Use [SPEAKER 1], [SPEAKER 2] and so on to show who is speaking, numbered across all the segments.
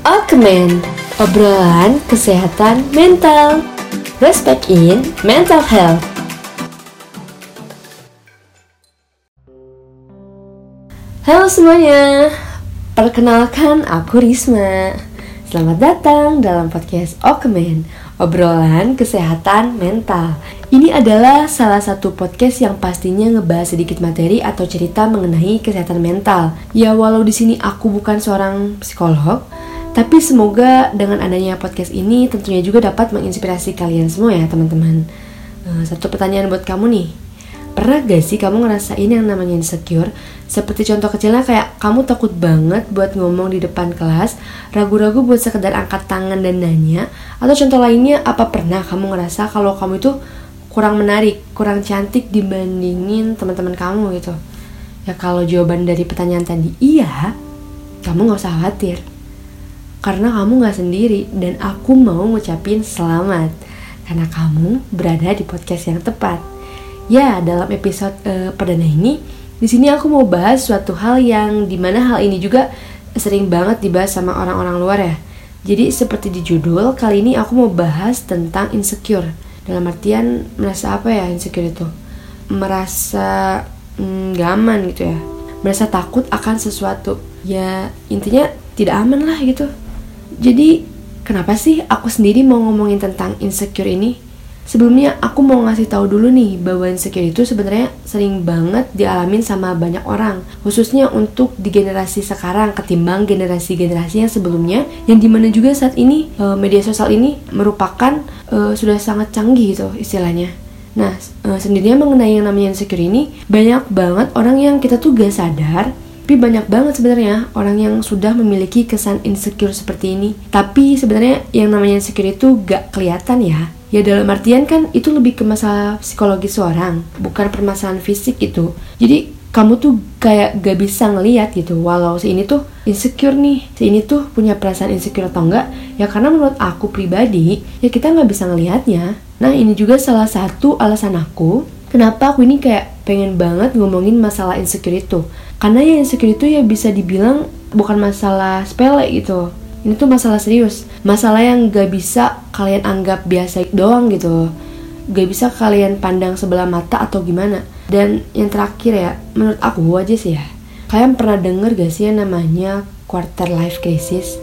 [SPEAKER 1] Alkemen, obrolan kesehatan mental. Respect in mental health. Halo semuanya, perkenalkan aku Risma. Selamat datang dalam podcast Okemen, obrolan kesehatan mental. Ini adalah salah satu podcast yang pastinya ngebahas sedikit materi atau cerita mengenai kesehatan mental. Ya walau di sini aku bukan seorang psikolog, tapi semoga dengan adanya podcast ini tentunya juga dapat menginspirasi kalian semua ya teman-teman. Eh, satu pertanyaan buat kamu nih. Pernah gak sih kamu ngerasain yang namanya insecure? Seperti contoh kecilnya kayak kamu takut banget buat ngomong di depan kelas, ragu-ragu buat sekedar angkat tangan dan nanya, atau contoh lainnya apa pernah kamu ngerasa kalau kamu itu kurang menarik, kurang cantik dibandingin teman-teman kamu gitu? Ya kalau jawaban dari pertanyaan tadi iya, kamu gak usah khawatir karena kamu gak sendiri dan aku mau ngucapin selamat karena kamu berada di podcast yang tepat. Ya, dalam episode uh, perdana ini, di sini aku mau bahas suatu hal yang di mana hal ini juga sering banget dibahas sama orang-orang luar ya. Jadi seperti di judul, kali ini aku mau bahas tentang insecure. Dalam artian merasa apa ya insecure itu? Merasa mm, aman gitu ya. Merasa takut akan sesuatu. Ya intinya tidak aman lah gitu jadi, kenapa sih aku sendiri mau ngomongin tentang insecure ini? Sebelumnya aku mau ngasih tahu dulu nih bahwa insecure itu sebenarnya sering banget dialamin sama banyak orang, khususnya untuk di generasi sekarang ketimbang generasi-generasi yang sebelumnya, yang di mana juga saat ini e, media sosial ini merupakan e, sudah sangat canggih gitu istilahnya. Nah, e, sendirinya mengenai yang namanya insecure ini, banyak banget orang yang kita tuh gak sadar tapi banyak banget sebenarnya orang yang sudah memiliki kesan insecure seperti ini. Tapi sebenarnya yang namanya insecure itu gak kelihatan ya. Ya dalam artian kan itu lebih ke masalah psikologi seorang, bukan permasalahan fisik itu. Jadi kamu tuh kayak gak bisa ngeliat gitu walau si ini tuh insecure nih si ini tuh punya perasaan insecure atau enggak ya karena menurut aku pribadi ya kita nggak bisa ngelihatnya nah ini juga salah satu alasan aku kenapa aku ini kayak pengen banget ngomongin masalah insecure itu karena ya insecure itu ya bisa dibilang bukan masalah sepele gitu. Ini tuh masalah serius. Masalah yang gak bisa kalian anggap biasa doang gitu gak bisa kalian pandang sebelah mata atau gimana. Dan yang terakhir ya menurut aku aja sih ya. Kalian pernah denger gak sih yang namanya quarter life crisis?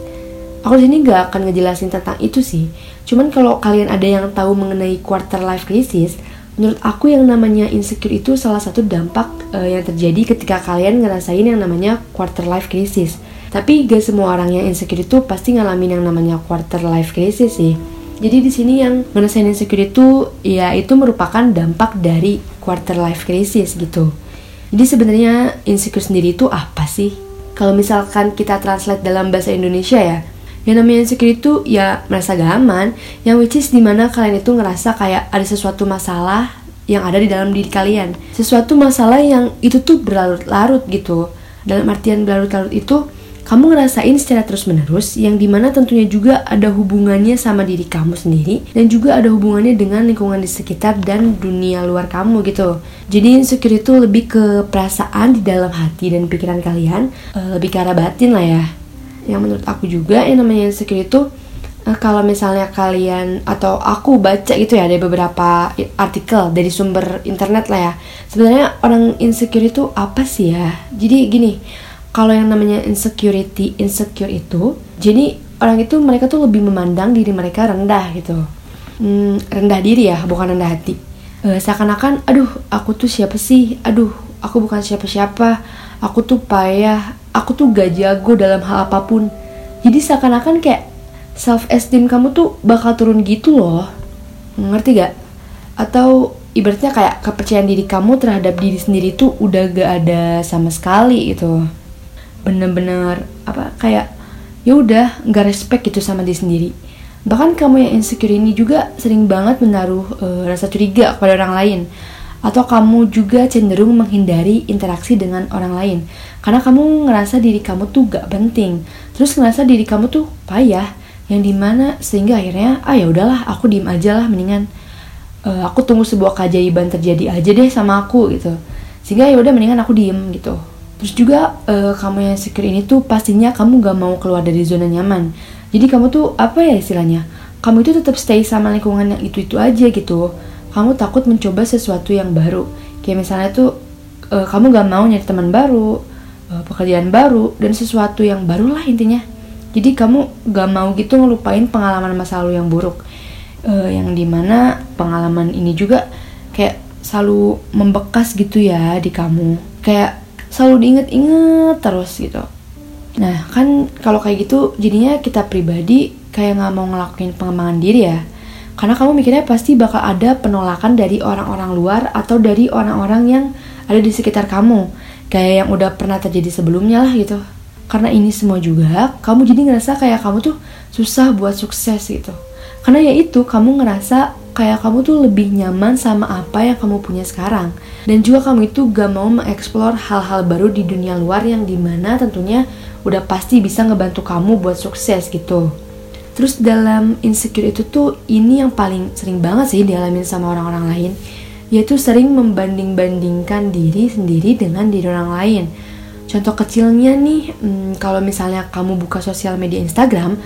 [SPEAKER 1] Aku sini gak akan ngejelasin tentang itu sih. Cuman kalau kalian ada yang tahu mengenai quarter life crisis menurut aku yang namanya insecure itu salah satu dampak uh, yang terjadi ketika kalian ngerasain yang namanya quarter life crisis. Tapi gak semua orang yang insecure itu pasti ngalamin yang namanya quarter life crisis sih. Jadi di sini yang ngerasain insecure itu ya itu merupakan dampak dari quarter life crisis gitu. Jadi sebenarnya insecure sendiri itu apa sih? Kalau misalkan kita translate dalam bahasa Indonesia ya, yang namanya insecure itu ya merasa gak aman yang which is di mana kalian itu ngerasa kayak ada sesuatu masalah yang ada di dalam diri kalian. Sesuatu masalah yang itu tuh berlarut-larut gitu. Dalam artian berlarut-larut itu kamu ngerasain secara terus-menerus yang di mana tentunya juga ada hubungannya sama diri kamu sendiri dan juga ada hubungannya dengan lingkungan di sekitar dan dunia luar kamu gitu. Jadi insecure itu lebih ke perasaan di dalam hati dan pikiran kalian eh, lebih ke arah batin lah ya yang menurut aku juga yang namanya insecure itu uh, kalau misalnya kalian atau aku baca gitu ya dari beberapa artikel dari sumber internet lah ya. Sebenarnya orang insecure itu apa sih ya? Jadi gini kalau yang namanya insecurity insecure itu jadi orang itu mereka tuh lebih memandang diri mereka rendah gitu. Hmm, rendah diri ya bukan rendah hati. Uh, seakan-akan aduh aku tuh siapa sih? Aduh aku bukan siapa-siapa. Aku tuh payah aku tuh gak jago dalam hal apa pun. Jadi seakan-akan kayak self esteem kamu tuh bakal turun gitu loh. Ngerti gak? Atau ibaratnya kayak kepercayaan diri kamu terhadap diri sendiri tuh udah gak ada sama sekali gitu. Bener-bener apa kayak ya udah nggak respect gitu sama diri sendiri. Bahkan kamu yang insecure ini juga sering banget menaruh uh, rasa curiga kepada orang lain atau kamu juga cenderung menghindari interaksi dengan orang lain karena kamu ngerasa diri kamu tuh gak penting terus ngerasa diri kamu tuh payah yang di mana sehingga akhirnya ah ya udahlah aku diem aja lah mendingan uh, aku tunggu sebuah keajaiban terjadi aja deh sama aku gitu sehingga ya udah mendingan aku diem gitu Terus juga uh, kamu yang insecure ini tuh pastinya kamu gak mau keluar dari zona nyaman. Jadi kamu tuh apa ya istilahnya? Kamu itu tetap stay sama lingkungan yang itu-itu aja gitu. Kamu takut mencoba sesuatu yang baru. Kayak misalnya tuh uh, kamu gak mau nyari teman baru, uh, pekerjaan baru, dan sesuatu yang baru lah intinya. Jadi kamu gak mau gitu ngelupain pengalaman masa lalu yang buruk. Uh, yang di mana pengalaman ini juga kayak selalu membekas gitu ya di kamu. Kayak selalu diinget-inget terus gitu nah kan kalau kayak gitu jadinya kita pribadi kayak nggak mau ngelakuin pengembangan diri ya karena kamu mikirnya pasti bakal ada penolakan dari orang-orang luar atau dari orang-orang yang ada di sekitar kamu. Kayak yang udah pernah terjadi sebelumnya lah gitu. Karena ini semua juga kamu jadi ngerasa kayak kamu tuh susah buat sukses gitu. Karena ya itu kamu ngerasa kayak kamu tuh lebih nyaman sama apa yang kamu punya sekarang. Dan juga kamu itu gak mau mengeksplor hal-hal baru di dunia luar yang di mana tentunya udah pasti bisa ngebantu kamu buat sukses gitu terus dalam insecure itu tuh ini yang paling sering banget sih dialamin sama orang-orang lain. Yaitu sering membanding-bandingkan diri sendiri dengan diri orang lain. Contoh kecilnya nih hmm, kalau misalnya kamu buka sosial media Instagram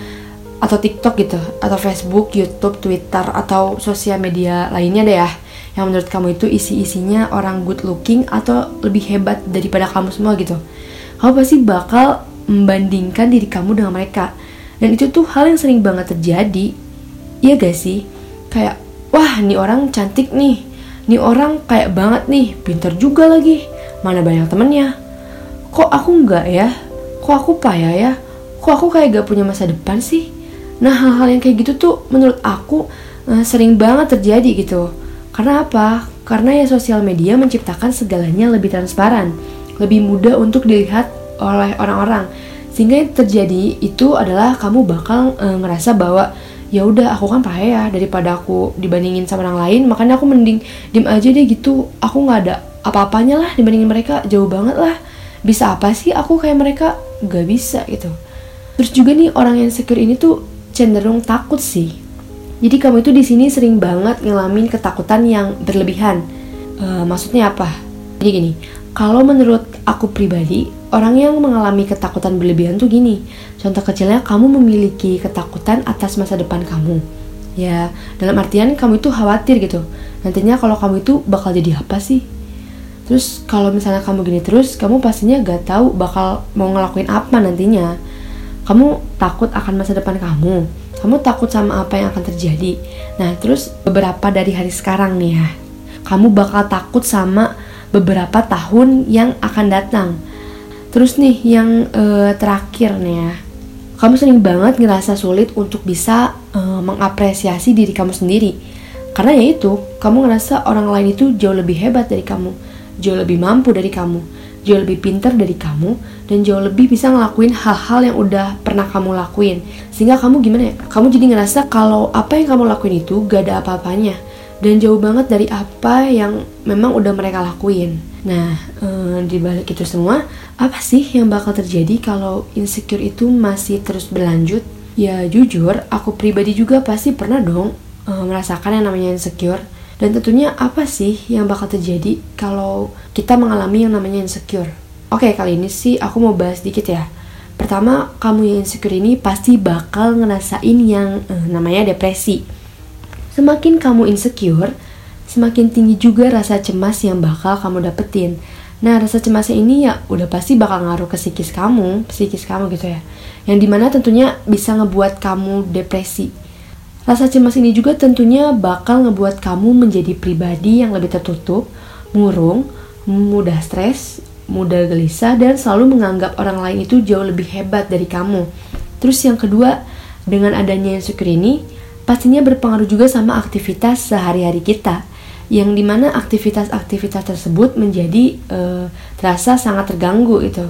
[SPEAKER 1] atau TikTok gitu atau Facebook, YouTube, Twitter atau sosial media lainnya deh ya yang menurut kamu itu isi-isinya orang good looking atau lebih hebat daripada kamu semua gitu. Kamu pasti bakal membandingkan diri kamu dengan mereka dan itu tuh hal yang sering banget terjadi. Iya gak sih? Kayak wah nih orang cantik nih. Nih orang kayak banget nih. Pinter juga lagi. Mana banyak temennya? Kok aku nggak ya? Kok aku payah ya? Kok aku kayak gak punya masa depan sih? Nah hal-hal yang kayak gitu tuh menurut aku uh, sering banget terjadi gitu. Karena apa? Karena ya sosial media menciptakan segalanya lebih transparan, lebih mudah untuk dilihat oleh orang-orang. Sehingga yang terjadi itu adalah kamu bakal uh, ngerasa bahwa ya udah aku kan payah ya daripada aku dibandingin sama orang lain, makanya aku mending diem aja deh gitu. Aku nggak ada apa-apanya lah dibandingin mereka jauh banget lah. Bisa apa sih aku kayak mereka? Gak bisa gitu. Terus juga nih orang yang secure ini tuh cenderung takut sih. Jadi kamu itu di sini sering banget ngalamin ketakutan yang berlebihan. E, maksudnya apa? Jadi gini, kalau menurut aku pribadi, orang yang mengalami ketakutan berlebihan tuh gini. Contoh kecilnya kamu memiliki ketakutan atas masa depan kamu. Ya, dalam artian kamu itu khawatir gitu. Nantinya kalau kamu itu bakal jadi apa sih? Terus kalau misalnya kamu gini terus, kamu pastinya gak tahu bakal mau ngelakuin apa nantinya kamu takut akan masa depan kamu kamu takut sama apa yang akan terjadi nah terus beberapa dari hari sekarang nih ya kamu bakal takut sama beberapa tahun yang akan datang terus nih yang uh, terakhir nih ya. Kamu sering banget ngerasa sulit untuk bisa uh, mengapresiasi diri kamu sendiri. Karena ya itu kamu ngerasa orang lain itu jauh lebih hebat dari kamu jauh lebih mampu dari kamu jauh lebih pinter dari kamu dan jauh lebih bisa ngelakuin hal-hal yang udah pernah kamu lakuin. Sehingga kamu gimana ya? Kamu jadi ngerasa kalau apa yang kamu lakuin itu gak ada apa-apanya dan jauh banget dari apa yang memang udah mereka lakuin nah ee, di balik itu semua apa sih yang bakal terjadi kalau insecure itu masih terus berlanjut ya jujur aku pribadi juga pasti pernah dong e, merasakan yang namanya insecure dan tentunya apa sih yang bakal terjadi kalau kita mengalami yang namanya insecure? Oke, kali ini sih aku mau bahas dikit ya. Pertama, kamu yang insecure ini pasti bakal ngerasain yang eh, namanya depresi. Semakin kamu insecure, semakin tinggi juga rasa cemas yang bakal kamu dapetin. Nah, rasa cemasnya ini ya udah pasti bakal ngaruh ke psikis kamu, psikis kamu gitu ya. Yang di mana tentunya bisa ngebuat kamu depresi. Rasa cemas ini juga tentunya bakal ngebuat kamu menjadi pribadi yang lebih tertutup, murung, mudah stres, mudah gelisah, dan selalu menganggap orang lain itu jauh lebih hebat dari kamu. Terus yang kedua, dengan adanya syukur ini, pastinya berpengaruh juga sama aktivitas sehari-hari kita yang di mana aktivitas-aktivitas tersebut menjadi uh, terasa sangat terganggu itu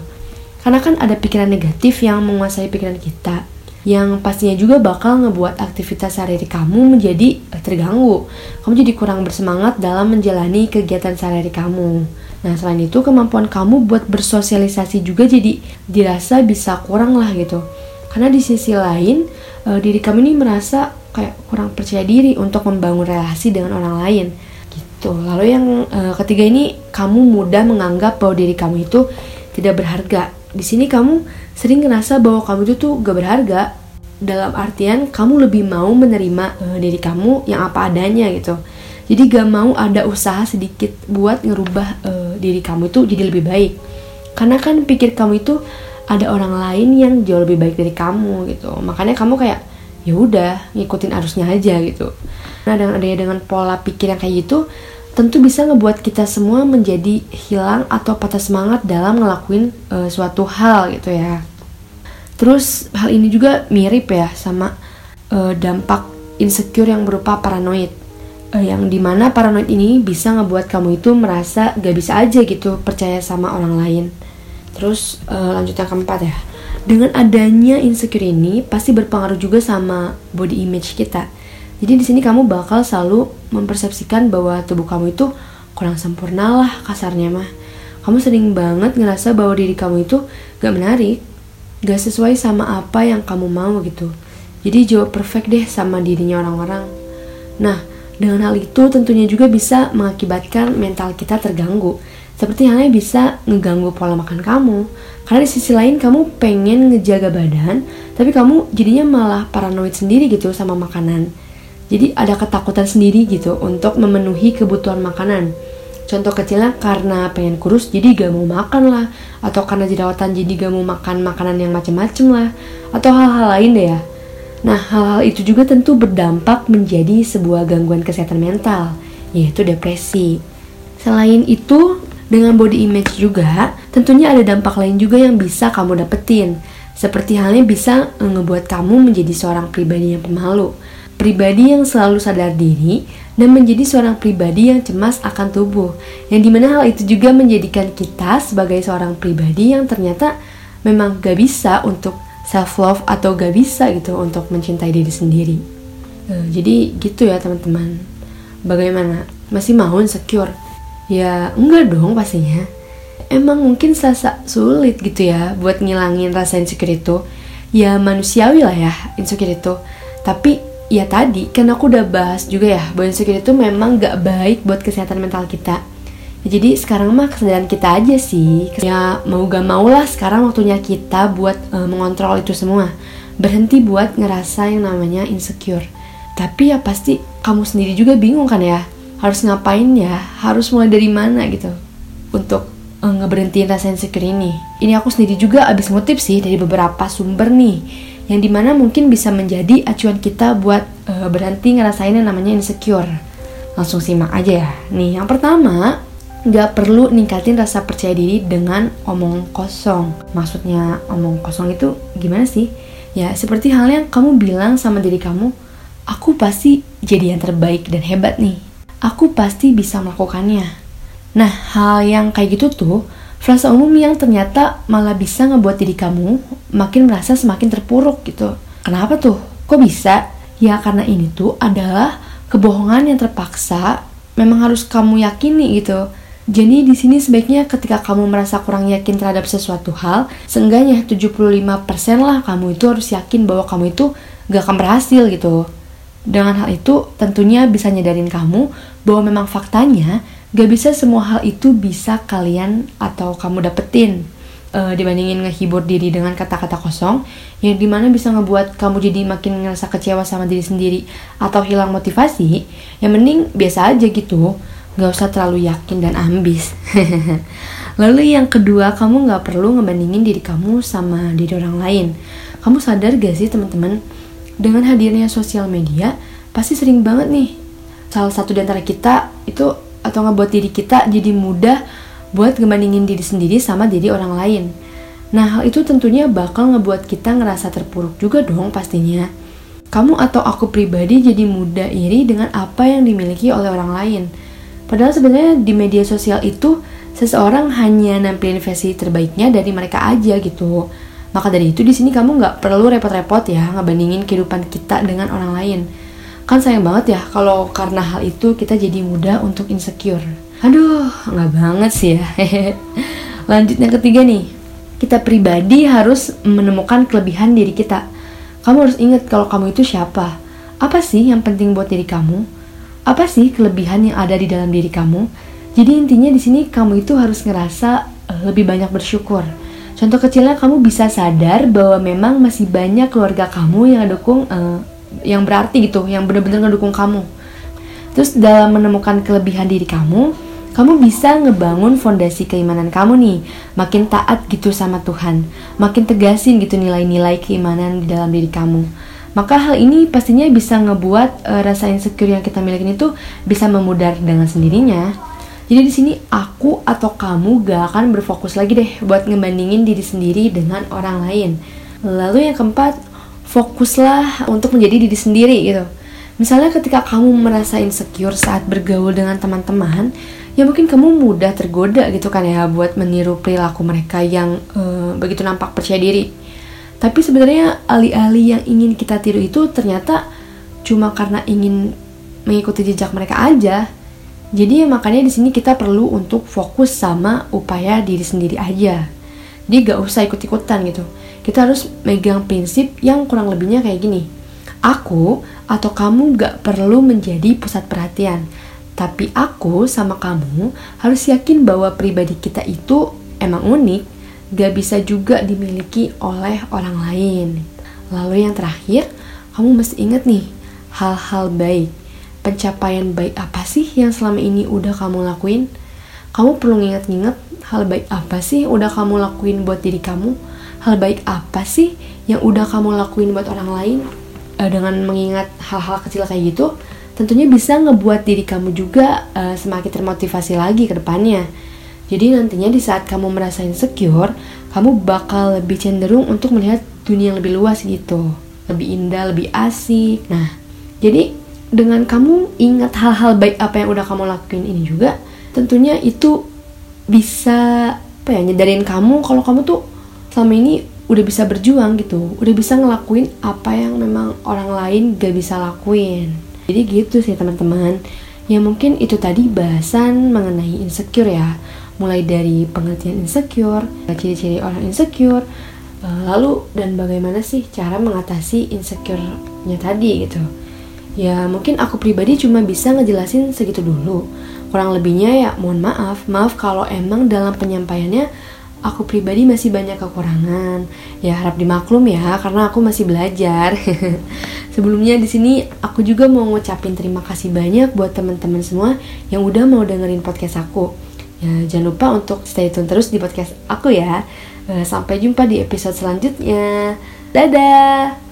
[SPEAKER 1] karena kan ada pikiran negatif yang menguasai pikiran kita yang pastinya juga bakal ngebuat aktivitas sehari-hari kamu menjadi eh, terganggu. Kamu jadi kurang bersemangat dalam menjalani kegiatan sehari-hari kamu. Nah, selain itu kemampuan kamu buat bersosialisasi juga jadi dirasa bisa kurang lah gitu. Karena di sisi lain, e, diri kamu ini merasa kayak kurang percaya diri untuk membangun relasi dengan orang lain gitu. Lalu yang e, ketiga ini kamu mudah menganggap bahwa diri kamu itu tidak berharga. Di sini kamu sering ngerasa bahwa kamu itu tuh gak berharga. Dalam artian kamu lebih mau menerima uh, diri kamu yang apa adanya gitu. Jadi gak mau ada usaha sedikit buat ngerubah uh, diri kamu itu jadi lebih baik. Karena kan pikir kamu itu ada orang lain yang jauh lebih baik dari kamu gitu. Makanya kamu kayak ya udah ngikutin arusnya aja gitu. Nah dengan adanya dengan pola pikir yang kayak gitu, tentu bisa ngebuat kita semua menjadi hilang atau patah semangat dalam ngelakuin uh, suatu hal gitu ya. Terus hal ini juga mirip ya sama uh, dampak insecure yang berupa paranoid. Uh, yang di mana paranoid ini bisa ngebuat kamu itu merasa gak bisa aja gitu percaya sama orang lain. Terus uh, lanjut yang keempat ya. Dengan adanya insecure ini pasti berpengaruh juga sama body image kita jadi di sini kamu bakal selalu mempersepsikan bahwa tubuh kamu itu kurang sempurna lah kasarnya mah. Kamu sering banget ngerasa bahwa diri kamu itu gak menarik, gak sesuai sama apa yang kamu mau gitu. Jadi jauh perfect deh sama dirinya orang-orang. Nah, dengan hal itu tentunya juga bisa mengakibatkan mental kita terganggu. Seperti halnya bisa ngeganggu pola makan kamu. Karena di sisi lain kamu pengen ngejaga badan, tapi kamu jadinya malah paranoid sendiri gitu sama makanan. Jadi ada ketakutan sendiri gitu untuk memenuhi kebutuhan makanan. Contoh kecilnya karena pengen kurus jadi gak mau makan lah Atau karena jerawatan jadi gak mau makan makanan yang macem-macem lah Atau hal-hal lain deh ya Nah hal-hal itu juga tentu berdampak menjadi sebuah gangguan kesehatan mental Yaitu depresi Selain itu dengan body image juga tentunya ada dampak lain juga yang bisa kamu dapetin. Seperti halnya bisa ngebuat kamu menjadi seorang pribadi yang pemalu. Pribadi yang selalu sadar diri dan menjadi seorang pribadi yang cemas akan tubuh. Yang di mana hal itu juga menjadikan kita sebagai seorang pribadi yang ternyata memang gak bisa untuk self love atau gak bisa gitu untuk mencintai diri sendiri. Uh, jadi gitu ya teman-teman. Bagaimana? Masih mau insecure ya enggak dong pastinya. Emang mungkin sasa sulit gitu ya buat ngilangin rasa insecure itu. Ya manusiawi lah ya insecure itu. Tapi ya tadi kan aku udah bahas juga ya bahwa insecure itu memang gak baik buat kesehatan mental kita. Ya, jadi sekarang mah kesadaran kita aja sih. Ya mau gak mau lah sekarang waktunya kita buat uh, mengontrol itu semua. Berhenti buat ngerasa yang namanya insecure. Tapi ya pasti kamu sendiri juga bingung kan ya harus ngapain ya harus mulai dari mana gitu untuk uh, ngeberhentiin rasa insecure ini ini aku sendiri juga abis ngutip sih dari beberapa sumber nih yang di mana mungkin bisa menjadi acuan kita buat uh, berhenti ngerasain yang namanya insecure. Langsung simak aja ya. Nih, yang pertama, nggak perlu ningkatin rasa percaya diri dengan omong kosong. Maksudnya omong kosong itu gimana sih? Ya, seperti halnya kamu bilang sama diri kamu, aku pasti jadi yang terbaik dan hebat nih. Aku pasti bisa melakukannya. Nah, hal yang kayak gitu tuh frasa umum yang ternyata malah bisa ngebuat diri kamu makin merasa semakin terpuruk gitu. Kenapa tuh? Kok bisa? Ya karena ini tuh adalah kebohongan yang terpaksa memang harus kamu yakini gitu. Jadi di sini sebaiknya ketika kamu merasa kurang yakin terhadap sesuatu hal, seenggaknya 75% lah kamu itu harus yakin bahwa kamu itu gak akan berhasil gitu. Dengan hal itu tentunya bisa nyadarin kamu bahwa memang faktanya Gak bisa semua hal itu bisa kalian atau kamu dapetin. Uh, dibandingin ngehibur diri dengan kata-kata kosong yang di mana bisa ngebuat kamu jadi makin ngerasa kecewa sama diri sendiri atau hilang motivasi yang mending biasa aja gitu. Gak usah terlalu yakin dan ambis. Lalu yang kedua kamu gak perlu ngebandingin diri kamu sama diri orang lain. Kamu sadar gak sih teman-teman dengan hadirnya sosial media pasti sering banget nih salah satu di antara kita itu atau ngebuat diri kita jadi mudah buat ngebandingin diri sendiri sama diri orang lain. Nah, hal itu tentunya bakal ngebuat kita ngerasa terpuruk juga dong pastinya. Kamu atau aku pribadi jadi mudah iri dengan apa yang dimiliki oleh orang lain. Padahal sebenarnya di media sosial itu seseorang hanya nampilin versi terbaiknya dari mereka aja gitu. Maka dari itu di sini kamu nggak perlu repot-repot ya ngebandingin kehidupan kita dengan orang lain Kan sayang banget ya kalau karena hal itu kita jadi mudah untuk insecure. Aduh, nggak banget sih ya. Lanjut yang ketiga nih. Kita pribadi harus menemukan kelebihan diri kita. Kamu harus ingat kalau kamu itu siapa. Apa sih yang penting buat diri kamu? Apa sih kelebihan yang ada di dalam diri kamu? Jadi intinya di sini kamu itu harus ngerasa uh, lebih banyak bersyukur. Contoh kecilnya kamu bisa sadar bahwa memang masih banyak keluarga kamu yang dukung uh, yang berarti gitu, yang benar-benar ngedukung kamu. Terus dalam menemukan kelebihan diri kamu, kamu bisa ngebangun fondasi keimanan kamu nih, makin taat gitu sama Tuhan, makin tegasin gitu nilai-nilai keimanan di dalam diri kamu. Maka hal ini pastinya bisa ngebuat uh, rasa insecure yang kita miliki itu bisa memudar dengan sendirinya. Jadi di sini aku atau kamu gak akan berfokus lagi deh buat ngebandingin diri sendiri dengan orang lain. Lalu yang keempat, fokuslah untuk menjadi diri sendiri gitu. Misalnya ketika kamu merasa insecure saat bergaul dengan teman-teman, ya mungkin kamu mudah tergoda gitu kan ya buat meniru perilaku mereka yang uh, begitu nampak percaya diri. Tapi sebenarnya alih-alih yang ingin kita tiru itu ternyata cuma karena ingin mengikuti jejak mereka aja jadi makanya di sini kita perlu untuk fokus sama upaya diri sendiri aja. Jadi gak usah ikut-ikutan gitu. Kita harus megang prinsip yang kurang lebihnya kayak gini. Aku atau kamu gak perlu menjadi pusat perhatian. Tapi aku sama kamu harus yakin bahwa pribadi kita itu emang unik, gak bisa juga dimiliki oleh orang lain. Lalu yang terakhir, kamu mesti ingat nih, hal-hal baik pencapaian baik apa sih yang selama ini udah kamu lakuin? Kamu perlu nginget-nginget hal baik apa sih udah kamu lakuin buat diri kamu? Hal baik apa sih yang udah kamu lakuin buat orang lain? Uh, dengan mengingat hal-hal kecil kayak gitu, tentunya bisa ngebuat diri kamu juga uh, semakin termotivasi lagi ke depannya. Jadi nantinya di saat kamu merasa insecure, kamu bakal lebih cenderung untuk melihat dunia yang lebih luas gitu. Lebih indah, lebih asik. Nah, jadi dengan kamu ingat hal-hal baik apa yang udah kamu lakuin ini juga tentunya itu bisa apa ya nyadarin kamu kalau kamu tuh selama ini udah bisa berjuang gitu udah bisa ngelakuin apa yang memang orang lain gak bisa lakuin. Jadi gitu sih teman-teman. Ya mungkin itu tadi bahasan mengenai insecure ya. Mulai dari pengertian insecure ciri-ciri orang insecure eh, lalu dan bagaimana sih cara mengatasi insecure-nya tadi gitu Ya mungkin aku pribadi cuma bisa ngejelasin segitu dulu. Kurang lebihnya ya mohon maaf. Maaf kalau emang dalam penyampaiannya aku pribadi masih banyak kekurangan. Ya harap dimaklum ya karena aku masih belajar. Sebelumnya di sini aku juga mau ngucapin terima kasih banyak buat teman-teman semua yang udah mau dengerin podcast aku. Ya jangan lupa untuk stay tune terus di podcast aku ya. Eh, Sampai jumpa di episode selanjutnya. Dadah